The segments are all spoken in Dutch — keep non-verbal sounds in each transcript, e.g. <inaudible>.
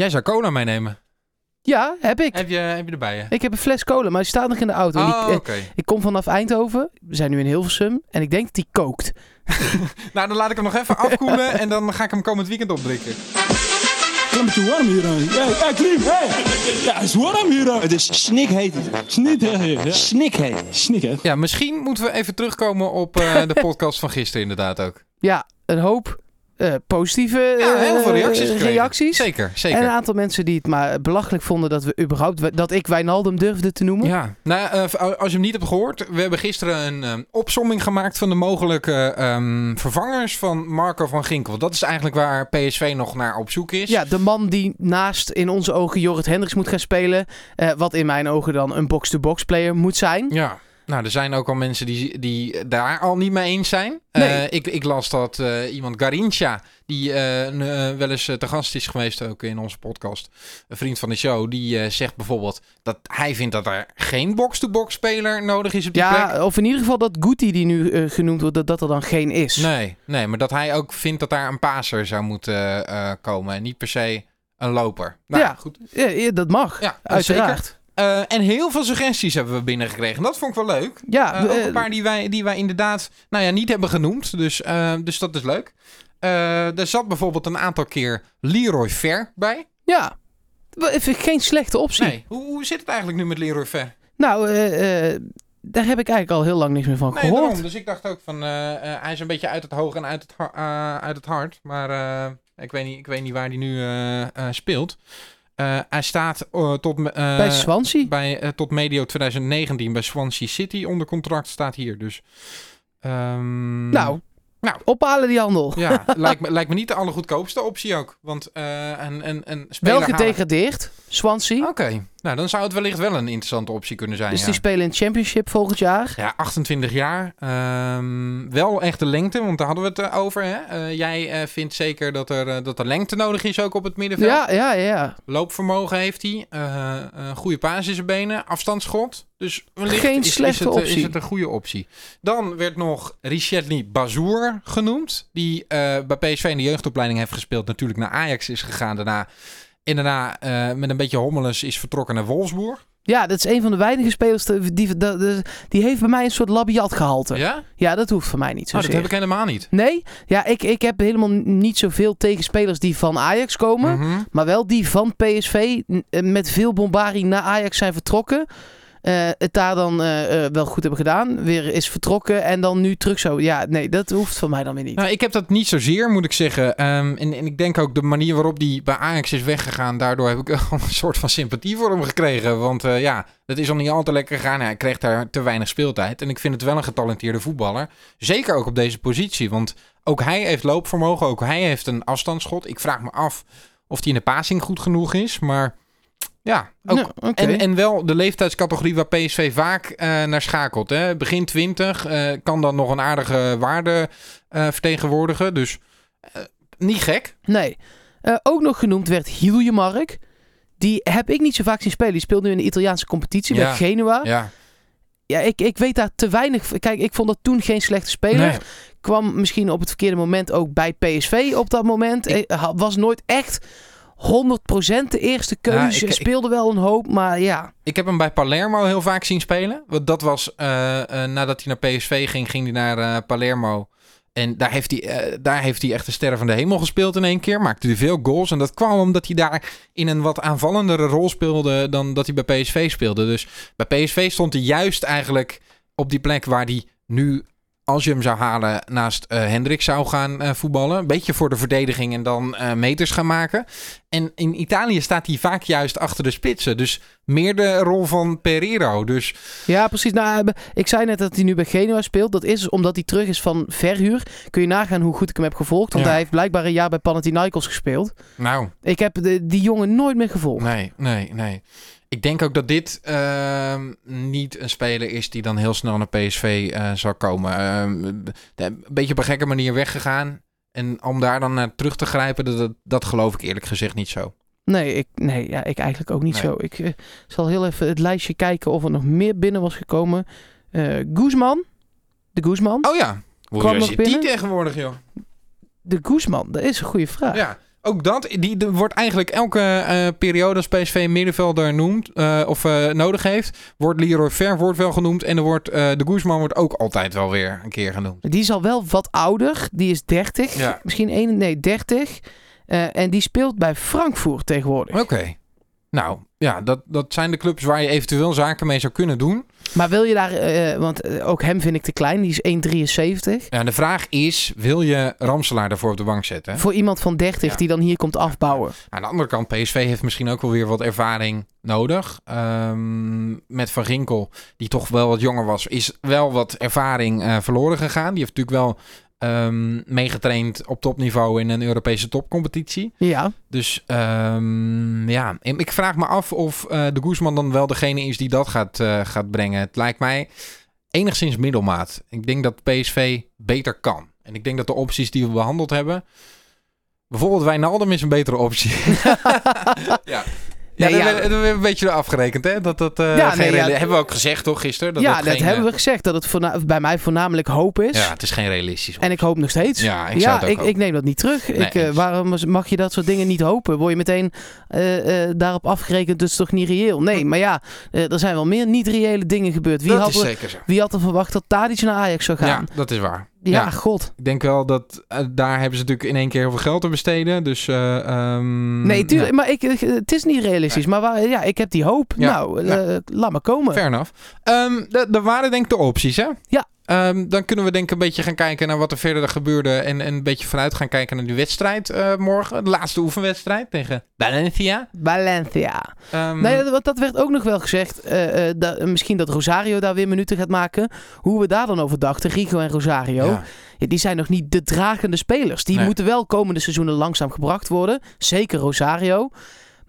Jij zou cola meenemen. Ja, heb ik. Heb je, heb je erbij? hè? Ik heb een fles cola, maar die staat nog in de auto. Die- Oh, eh, oké. ik kom vanaf Eindhoven. We zijn nu in Hilversum. En ik denk dat die kookt. <laughs> Nou, dan laat ik hem nog even afkoelen en dan ga ik hem komend weekend opdrinken. Een beetje warm hier. aan. Hey, hey, Klim, hey. Ja, het is warm hier. aan. Het is snikheet. Snikheet. Snik, hè. Ja, misschien moeten we even terugkomen op eh, de <laughs> podcast van gisteren inderdaad ook. Ja, een hoop eh, positieve Ja, heel eh, veel reacties. Zeker, zeker. En een aantal mensen die het maar belachelijk vonden dat we überhaupt dat ik Wijnaldum durfde te noemen. Ja, nou, eh, als je hem niet hebt gehoord, we hebben gisteren een opsomming gemaakt van de mogelijke ehm, vervangers van Marco van Ginkel. Dat is eigenlijk waar PSV nog naar op zoek is. Ja, de man die naast in onze ogen Jorrit Hendricks moet gaan spelen. wat in mijn ogen dan een box-to-box player moet zijn. Ja. Nou, er zijn ook al mensen die, die daar al niet mee eens zijn. Nee. Eh, ik, ik las dat eh, iemand, Garincha, die eh, wel eens te gast is geweest ook in onze podcast, een vriend van de show, die zegt bijvoorbeeld dat hij vindt dat er geen box-to-box speler nodig is op die plek. Ja, of in ieder geval dat Guti die nu genoemd wordt, dat dat er dan geen is. Nee, nee, maar dat hij ook vindt dat daar een paser zou moeten komen en niet per se een loper. Nou, Ja. goed. Ja, ja, dat mag. Ja, Uiteraard. Eh, en heel veel suggesties hebben we binnengekregen. Dat vond ik wel leuk. Ja, Eh, ook eh, een paar die wij, die wij inderdaad nou ja, niet hebben genoemd. Dus, dus dat is leuk. Er zat bijvoorbeeld een aantal keer Leroy Ver bij. ja. Even Geen slechte optie. Nee, hoe, hoe zit het eigenlijk nu met Leroy Ver? Nou, daar heb ik eigenlijk al heel lang niks meer van Nee, gehoord. daarom. Dus ik dacht ook van, hij is een beetje uit het hoog en uit het, uit het hart. Maar ik, weet niet, ik weet niet waar hij nu speelt. Eh, hij staat eh, tot, eh, Bij Swansea. bij, tot medio 2019 bij Swansea City onder contract staat hier. Dus, ehm, Nou, Nou. ophalen die handel. Ja, <laughs> lijkt me, lijkt me niet de allergoedkoopste optie ook. Want een, een, een speler Wel gedegradeerd, Swansea. Oké, nou dan zou het wellicht wel een interessante optie kunnen zijn. dus ja. die spelen in het Championship volgend jaar. Ja, 28 jaar. Ehm, wel echt de lengte, want daar hadden we het eh, over. Hè? Eh, jij eh, vindt zeker dat er, dat er lengte nodig is ook op het middenveld. Ja, ja, ja. Loopvermogen heeft hij. goede paas in zijn benen. Afstandsschot. Dus wellicht Geen is, is, slechte het, optie. is het een goede optie. Dan werd nog Richetli Bazour genoemd. Die bij PSV in de jeugdopleiding heeft gespeeld. Natuurlijk naar Ajax is gegaan daarna. En daarna eh, met een beetje hommeles is vertrokken naar Wolfsburg. Ja, dat is een van de weinige spelers die, die, heeft bij mij een soort labiat gehalte. Ja, Ja? dat hoeft voor mij niet Oh, zozeer. dat heb ik helemaal niet. Nee, ja, ik, ik heb helemaal niet zoveel tegen spelers die van Ajax komen. Mhm. Maar wel die van PSV eh, met veel bombarie naar Ajax zijn vertrokken. Eh, het daar dan eh, eh, wel goed hebben gedaan. Weer is vertrokken en dan nu terug zo. Ja, nee, dat hoeft voor mij dan weer niet. Nou, ik heb dat niet zozeer, moet ik zeggen. Ehm, en, ik denk ook de manier waarop die bij Ajax is weggegaan, daardoor heb ik <laughs> een soort van sympathie voor hem gekregen. Want ja, dat is al niet al te lekker gegaan. Hij kreeg daar te weinig speeltijd. En ik vind het wel een getalenteerde voetballer. Zeker ook op deze positie. Want ook hij heeft loopvermogen, ook hij heeft een afstandsschot. Ik vraag me af of hij in de passing goed genoeg is. Maar ja, ook en, en wel de leeftijdscategorie waar PSV vaak eh, naar schakelt. Hè? Begin 20 eh, kan dan nog een aardige waarde eh, vertegenwoordigen. Dus niet gek. Nee. Ook nog genoemd werd Hiljemark. Die heb ik niet zo vaak zien spelen. Die speelt nu in de Italiaanse competitie Ja. bij Genua. Ja, Ja. ik, ik weet daar te weinig. Kijk, ik vond dat toen geen slechte speler. Nee. Kwam misschien op het verkeerde moment ook bij PSV op dat moment. Ik- Was nooit echt 100% de eerste keuze. ik- Speelde wel een hoop, maar ja. Ik heb hem bij Palermo heel vaak zien spelen. Want dat was eh, eh, nadat hij naar PSV ging, ging hij naar eh, Palermo. En daar heeft, hij, daar heeft hij echt de sterren van de hemel gespeeld in één keer. Maakte hij veel goals. En dat kwam omdat hij daar in een wat aanvallendere rol speelde dan dat hij bij PSV speelde. Dus bij PSV stond hij juist eigenlijk op die plek waar hij nu, als je hem zou halen, naast eh Hendrik zou gaan eh, voetballen. Een beetje voor de verdediging en dan eh, meters gaan maken. En in Italië staat hij vaak juist achter de spitsen. Dus meer de rol van Pereiro. Dus Ja, precies. Nou, ik zei net dat hij nu bij Genua speelt. Dat is omdat hij terug is van verhuur. Kun je nagaan hoe goed ik hem heb gevolgd. Want Ja. hij heeft blijkbaar een jaar bij Panathinaikos gespeeld. nou, Ik heb de, die jongen nooit meer gevolgd. nee, nee, nee. Ik denk ook dat dit ehm, niet een speler is die dan heel snel naar PSV eh, zal komen. Ehm, een beetje op een gekke manier weggegaan. En om daar dan naar terug te grijpen, dat, dat, dat geloof ik eerlijk gezegd niet zo. Nee, ik, nee ja, ik eigenlijk ook niet Nee. zo. Ik eh, zal heel even het lijstje kijken of er nog meer binnen was gekomen. Eh Guzman. De Guzman. Oh ja, hoe Kwam is nog je die tegenwoordig, joh? De Guzman, dat is een goede vraag. Ja, Ook dat, die, wordt eigenlijk elke eh, periode als PSV middenvelder noemt, eh, of eh, nodig heeft, wordt Leroy Ver wordt wel genoemd en er wordt, de Guzman wordt ook altijd wel weer een keer genoemd. Die is al wel wat ouder. Die is 30. Ja. Misschien 1, nee, 30. Eh, en die speelt bij Frankfurt tegenwoordig. Oké. Nou, ja, dat, dat zijn de clubs waar je eventueel zaken mee zou kunnen doen. Maar wil je daar, eh, want eh, ook hem vind ik te klein. Die is 1,73. Ja, de vraag is, wil je Ramselaar daarvoor op de bank zetten? Voor iemand van 30 Ja. die dan hier komt afbouwen. Aan de andere kant, PSV heeft misschien ook wel weer wat ervaring nodig. Ehm, met Van Ginkel, die toch wel wat jonger was, is wel wat ervaring eh, verloren gegaan. Die heeft natuurlijk wel ehm, meegetraind op topniveau in een Europese topcompetitie. Ja. Dus ehm, ja, ik vraag me af of eh, de Guzman dan wel degene is die dat gaat, eh, gaat brengen. Het lijkt mij enigszins middelmaat. Ik denk dat PSV beter kan. En ik denk dat de opties die we behandeld hebben... Bijvoorbeeld Wijnaldum is een betere optie. <laughs> <laughs> ja. Ja, Nee, ja. dat een beetje afgerekend, hè? Dat dat eh, Ja, geen nee, ja. hebben we ook gezegd, toch, gisteren? Dat ja, dat dat geen, hebben eh, we gezegd. Dat het bij mij voornamelijk hoop is. Ja, het is geen realistisch. En ik hoop nog steeds. Ja, ik zou ja het ook ik, neem dat niet terug. ik, eh, waarom mag je dat soort dingen niet hopen? Word je meteen eh, eh, daarop afgerekend, dus toch niet reëel? Nee, maar ja, eh, er zijn wel meer niet-reële dingen gebeurd. Wie dat had, is er, zeker zo. wie had er verwacht dat Tadic naar Ajax zou gaan? Ja, dat is waar. Ja, ja. god. Ik denk wel dat eh, daar hebben ze natuurlijk in één keer heel veel geld te besteden. Dus, ehm, Nee, tuurlijk, ja, maar ik, het is niet realistisch. Maar waar, ja, ik heb die hoop. Ja, Nou, eh, laat maar komen. fair enough. D- Er waren denk ik de opties, hè? Ja. Ehm, dan kunnen we denk ik een beetje gaan kijken naar wat er verder gebeurde. En, en een beetje vanuit gaan kijken naar die wedstrijd eh, morgen. De laatste oefenwedstrijd tegen Valencia. Valencia. Ehm, Nee, want dat werd ook nog wel gezegd. eh, eh, dat, misschien dat Rosario daar weer minuten gaat maken. Hoe we daar dan over dachten, Rigo en Rosario. ja. Ja, die zijn nog niet de dragende spelers. Die Nee. moeten wel komende seizoenen langzaam gebracht worden. Zeker Rosario.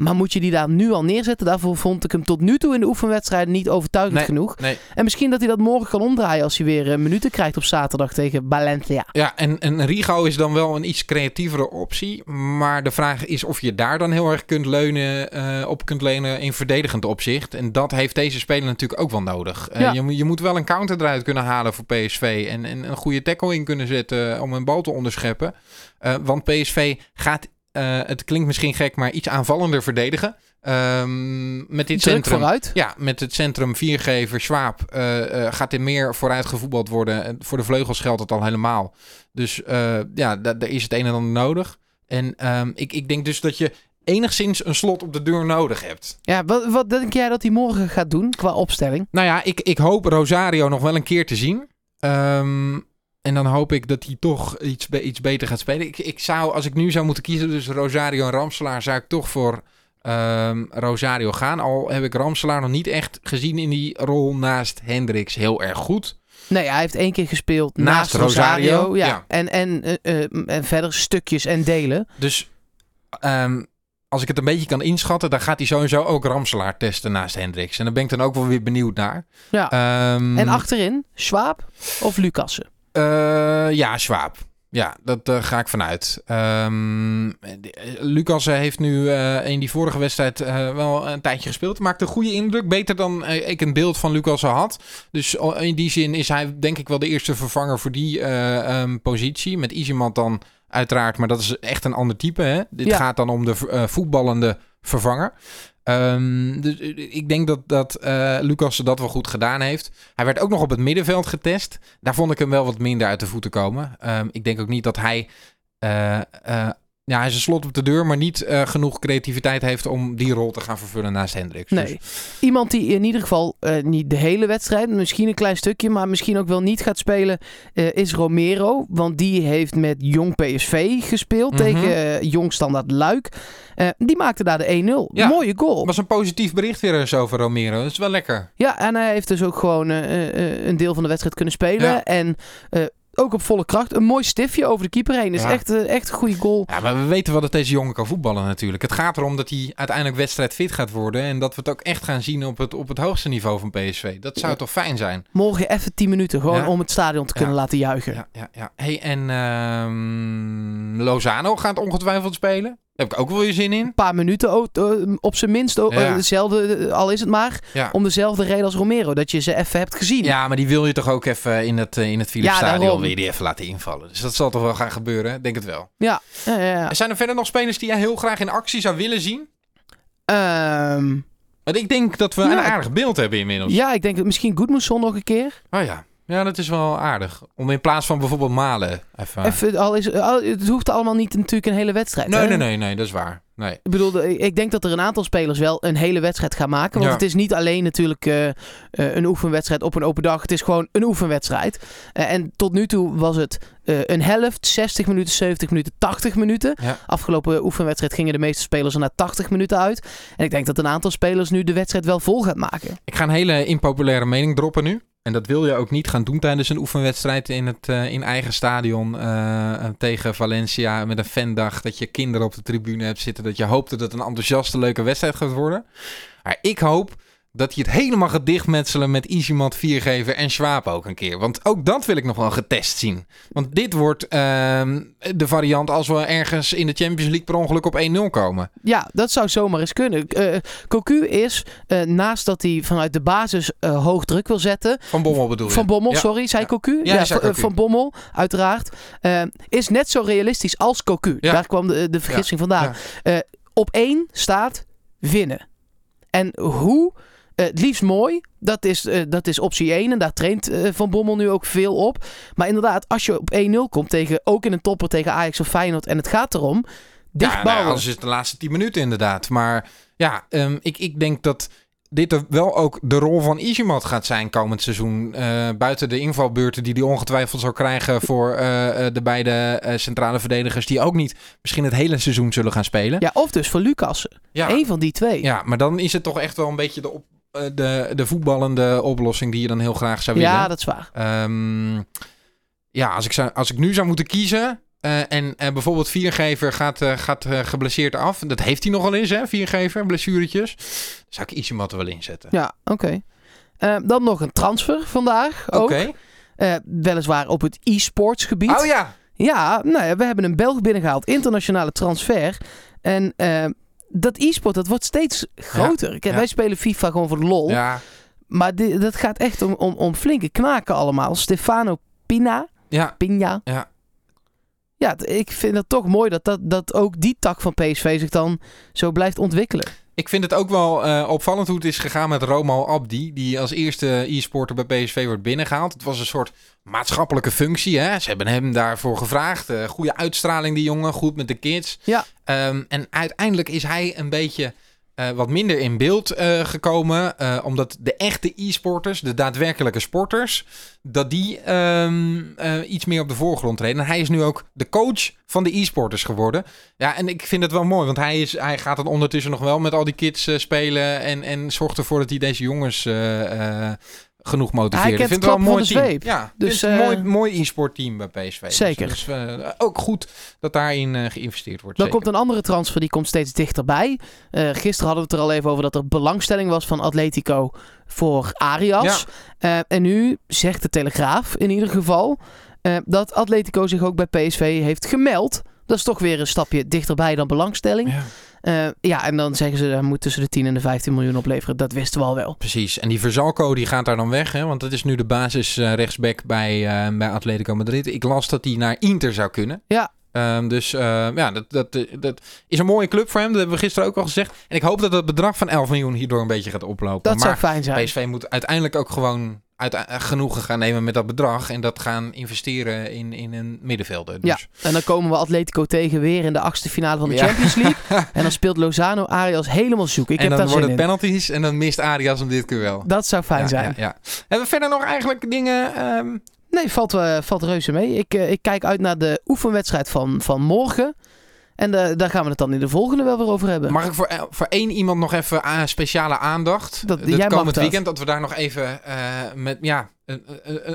Maar moet je die daar nu al neerzetten? Daarvoor vond ik hem tot nu toe in de oefenwedstrijden niet overtuigend Nee. genoeg. Nee. En misschien dat hij dat morgen kan omdraaien als hij weer eh, minuten krijgt op zaterdag tegen Valencia. Ja, en, en Rigo is dan wel een iets creatievere optie. Maar de vraag is of je daar dan heel erg kunt leunen, eh, op kunt lenen in verdedigend opzicht. En dat heeft deze speler natuurlijk ook wel nodig. Eh, Ja. je, moet- je moet wel een counter eruit kunnen halen voor PSV. En, en een goede tackle in kunnen zetten om een bal te onderscheppen. Want PSV gaat, eh, het klinkt misschien gek, maar iets aanvallender verdedigen. Ehm, met dit Druk centrum. vooruit. Ja, met het centrum viergever Schwab eh, eh, gaat er meer vooruit gevoetbald worden. En voor de vleugels geldt het al helemaal. Dus ja, da- daar is het een en ander nodig. En ehm, ik, ik denk dus dat je enigszins een slot op de deur nodig hebt. Ja, wat, wat denk jij dat hij morgen gaat doen qua opstelling? Nou ja, ik, ik hoop Rosario nog wel een keer te zien. Ehm, en dan hoop ik dat hij toch iets, iets beter gaat spelen. Ik, ik zou, als ik nu zou moeten kiezen tussen Rosario en Ramselaar, zou ik toch voor ehm, Rosario gaan. Al heb ik Ramselaar nog niet echt gezien in die rol naast Hendricks heel erg goed. Nee, hij heeft één keer gespeeld Naast naast, Rosario. Rosario, ja. ja. En, en, eh, eh, en verder stukjes en delen. Dus ehm, als ik het een beetje kan inschatten, dan gaat hij sowieso ook Ramselaar testen naast Hendricks. En daar ben ik dan ook wel weer benieuwd naar. Ja. Ehm, En achterin, Schwab of Lucassen? Eh, ja, Schwab. Ja, dat eh, ga ik vanuit. Ehm Lucas eh, heeft nu in die vorige wedstrijd wel een tijdje gespeeld. Maakte een goede indruk. Beter dan ik een beeld van Lucas had. Dus al- in die zin is hij denk ik wel de eerste vervanger voor die eh, ehm, positie. Met Iziemand dan uiteraard. Maar dat is echt een ander type. Hè? Dit Ja. gaat dan om de voetballende vervanger. Ehm, dus eh, ik denk dat, dat eh, Lucas dat wel goed gedaan heeft. Hij werd ook nog op het middenveld getest. Daar vond ik hem wel wat minder uit de voeten komen. Ehm, ik denk ook niet dat hij. eh, ja, hij is een slot op de deur, maar niet eh, genoeg creativiteit heeft om die rol te gaan vervullen naast Hendricks. Nee. Dus, Iemand die in ieder geval eh, niet de hele wedstrijd, misschien een klein stukje, maar misschien ook wel niet gaat spelen, eh, is Romero. Want die heeft met Jong PSV gespeeld Mhm. tegen Jong Standaard Luik. Die maakte daar de 1-0. Ja. Mooie goal. was een positief bericht weer eens over Romero. Dat is wel lekker. Ja, en hij heeft dus ook gewoon een deel van de wedstrijd kunnen spelen. Ja. En eh, ook op volle kracht. Een mooi stiftje over de keeper heen. is Ja. echt, eh, echt een goede goal. Ja, maar we weten wel dat deze jongen kan voetballen natuurlijk. Het gaat erom dat hij uiteindelijk wedstrijdfit gaat worden. En dat we het ook echt gaan zien op het, op het hoogste niveau van PSV. Dat zou Ja. toch fijn zijn? Morgen even 10 minuten gewoon Ja. om het stadion te kunnen laten juichen. Ja, ja, ja. Hey, en ehm, Lozano gaat ongetwijfeld spelen. Heb ik ook wel weer zin in. Een paar minuten o- op zijn minst. Ja. eh, dezelfde, eh, al is het maar. Ja. Om dezelfde reden als Romero. Dat je ze even hebt gezien. Ja, maar die wil je toch ook even in het, eh, in het Philips Ja, Stadion weer die even laten invallen. Dus dat zal toch wel gaan gebeuren, denk het wel. Ja, ja. Zijn er verder nog spelers die jij heel graag in actie zou willen zien? Ehm, Want ik denk dat we een ik- aardig beeld hebben inmiddels. ja, ik denk dat misschien Goodmanson nog een keer. Oh ja. Ja, dat is wel aardig. Om in plaats van bijvoorbeeld Malen even... Even, al is, al, het hoeft allemaal niet natuurlijk een hele wedstrijd. Nee, hè? nee, nee, nee, dat is waar. Nee. Ik bedoel, ik denk dat er een aantal spelers wel een hele wedstrijd gaan maken. Want Ja. het is niet alleen natuurlijk eh, eh, een oefenwedstrijd op een open dag. Het is gewoon een oefenwedstrijd. Eh, en tot nu toe was het een helft, 60 minuten, 70 minuten, 80 minuten. Ja. Afgelopen oefenwedstrijd gingen de meeste spelers er na 80 minuten uit. En ik denk dat een aantal spelers nu de wedstrijd wel vol gaat maken. Ik ga een hele impopulaire mening droppen nu. En dat wil je ook niet gaan doen tijdens een oefenwedstrijd in het eh, in eigen stadion eh, tegen Valencia met een fandag. Dat je kinderen op de tribune hebt zitten. Dat je hoopt dat het een enthousiaste, leuke wedstrijd gaat worden. Maar ik hoop dat je het helemaal gaat dichtmetselen met Easymat, Viergever en Schwab ook een keer. Want ook dat wil ik nog wel getest zien. Want dit wordt ehm, de variant als we ergens in de Champions League per ongeluk op 1-0 komen. Ja, dat zou zomaar eens kunnen. Eh Cocu is, eh, naast dat hij vanuit de basis eh, hoog druk wil zetten, Van Bommel bedoel je? Van Bommel, Ja. sorry, zei Ja. Cocu? Ja, hij zei van- Cocu. Van Bommel, uiteraard. is net zo realistisch als Cocu. Daar kwam de, de vergissing vandaan. Op één staat winnen. En hoe? Eh, het liefst mooi. Dat is, eh, dat is optie 1. En daar traint eh, Van Bommel nu ook veel op. Maar inderdaad, als je op 1-0 komt tegen, ook in een topper tegen Ajax of Feyenoord. En het gaat erom. Dicht ja, nou anders is het de laatste 10 minuten inderdaad. Maar ja, ehm, ik, ik denk dat dit er wel ook de rol van Izimat gaat zijn komend seizoen. Buiten de invalbeurten die hij ongetwijfeld zal krijgen voor de beide centrale verdedigers. Die ook niet misschien het hele seizoen zullen gaan spelen. Ja, of dus voor Lucassen. Ja, Eén van die twee. ja maar dan is het toch echt wel een beetje de, op, de, de voetballende oplossing die je dan heel graag zou willen. Ja, dat is waar. Ehm, ja, als ik, zou, als ik nu zou moeten kiezen. eh, en eh, bijvoorbeeld Viergever gaat, eh, gaat eh, geblesseerd af. Dat heeft hij nogal eens, hè? Viergever, blessuretjes. Dan zou ik Isimat er wel inzetten. Ja, oké. Eh, dan nog een transfer vandaag. Ook. Oké. Eh, weliswaar op het e-sports gebied. Oh ja. Ja, nou ja, we hebben een Belg binnengehaald. Internationale transfer. En eh, dat e-sport, dat wordt steeds groter. Kijk. Wij spelen FIFA gewoon voor de lol. Ja. Maar dat gaat echt om, om, om flinke knaken allemaal. Stefano Pina. Ja. Pina. Ja. Ja, ik vind het toch mooi dat, dat, dat ook die tak van PSV zich dan zo blijft ontwikkelen. Ik vind het ook wel eh, opvallend hoe het is gegaan met Romo Abdi. Die als eerste e-sporter bij PSV wordt binnengehaald. Het was een soort maatschappelijke functie. Hè? Ze hebben hem daarvoor gevraagd. Eh, goede uitstraling die jongen. Goed met de kids. Ja. Ehm, en uiteindelijk is hij een beetje eh, wat minder in beeld eh, gekomen. eh, omdat de echte e-sporters, de daadwerkelijke sporters, dat die ehm, eh, iets meer op de voorgrond treden. En hij is nu ook de coach van de e-sporters geworden. Ja, en ik vind het wel mooi, want hij, is, hij gaat dan ondertussen nog wel met al die kids spelen. En, en zorgt ervoor dat hij deze jongens genoeg motiveert. Hij ik kent vind het wel een mooi van de team. zweep. Ja, Dus, dus een eh, mooi, mooi e-sport team bij PSV. Dus- Zeker. Dus, eh, ook goed dat daarin eh, geïnvesteerd wordt. Dan zeker. komt een andere transfer, die komt steeds dichterbij. Eh gisteren hadden we het er al even over dat er belangstelling was van Atletico voor Arias. Eh, en nu zegt de Telegraaf in ieder geval eh, dat Atletico zich ook bij PSV heeft gemeld. Dat is toch weer een stapje dichterbij dan belangstelling. Ja. Eh, ja, en dan zeggen ze dat moet tussen de 10 en de 15 miljoen opleveren. Dat wisten we al wel. Precies. En die Verzalco die gaat daar dan weg, hè? want dat is nu de basis eh, rechtsback bij, eh, bij Atletico Madrid. Ik las dat hij naar Inter zou kunnen. Ja. Ehm, dus ja, dat, dat, dat is een mooie club voor hem. Dat hebben we gisteren ook al gezegd. En ik hoop dat het bedrag van 11 miljoen hierdoor een beetje gaat oplopen. Dat zou maar fijn zijn. PSV moet uiteindelijk ook gewoon genoegen gaan nemen met dat bedrag. En dat gaan investeren in, in een middenvelder. Ja, Dus, en dan komen we Atletico tegen weer in de achtste finale van de Ja. Champions League. <laughs> en dan speelt Lozano Arias helemaal zoek. Ik en heb dan worden het penalties en dan mist Arias hem dit keer wel. Dat zou fijn ja, zijn. Ja, ja. Hebben we verder nog eigenlijk dingen... ehm, Nee, valt, eh, valt reuze mee. Ik, eh, ik kijk uit naar de oefenwedstrijd van, van morgen. En eh, daar gaan we het dan in de volgende wel weer over hebben. Mag ik voor, eh, voor één iemand nog even speciale aandacht? Dat- jij komend dat. weekend, dat we daar nog even eh, met ja,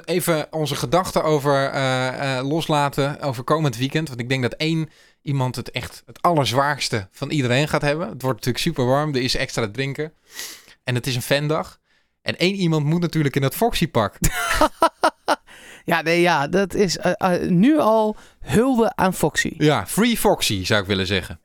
even onze gedachten over loslaten over komend weekend. Want ik denk dat één iemand het echt het allerzwaarste van iedereen gaat hebben. Het wordt natuurlijk super warm, er is extra drinken. En het is een fandag. En één iemand moet natuurlijk in dat Foxy-pak. <laughs> Ja, nee, ja, dat is eh, eh, nu al hulde aan Foxy. Ja, Free Foxy zou ik willen zeggen.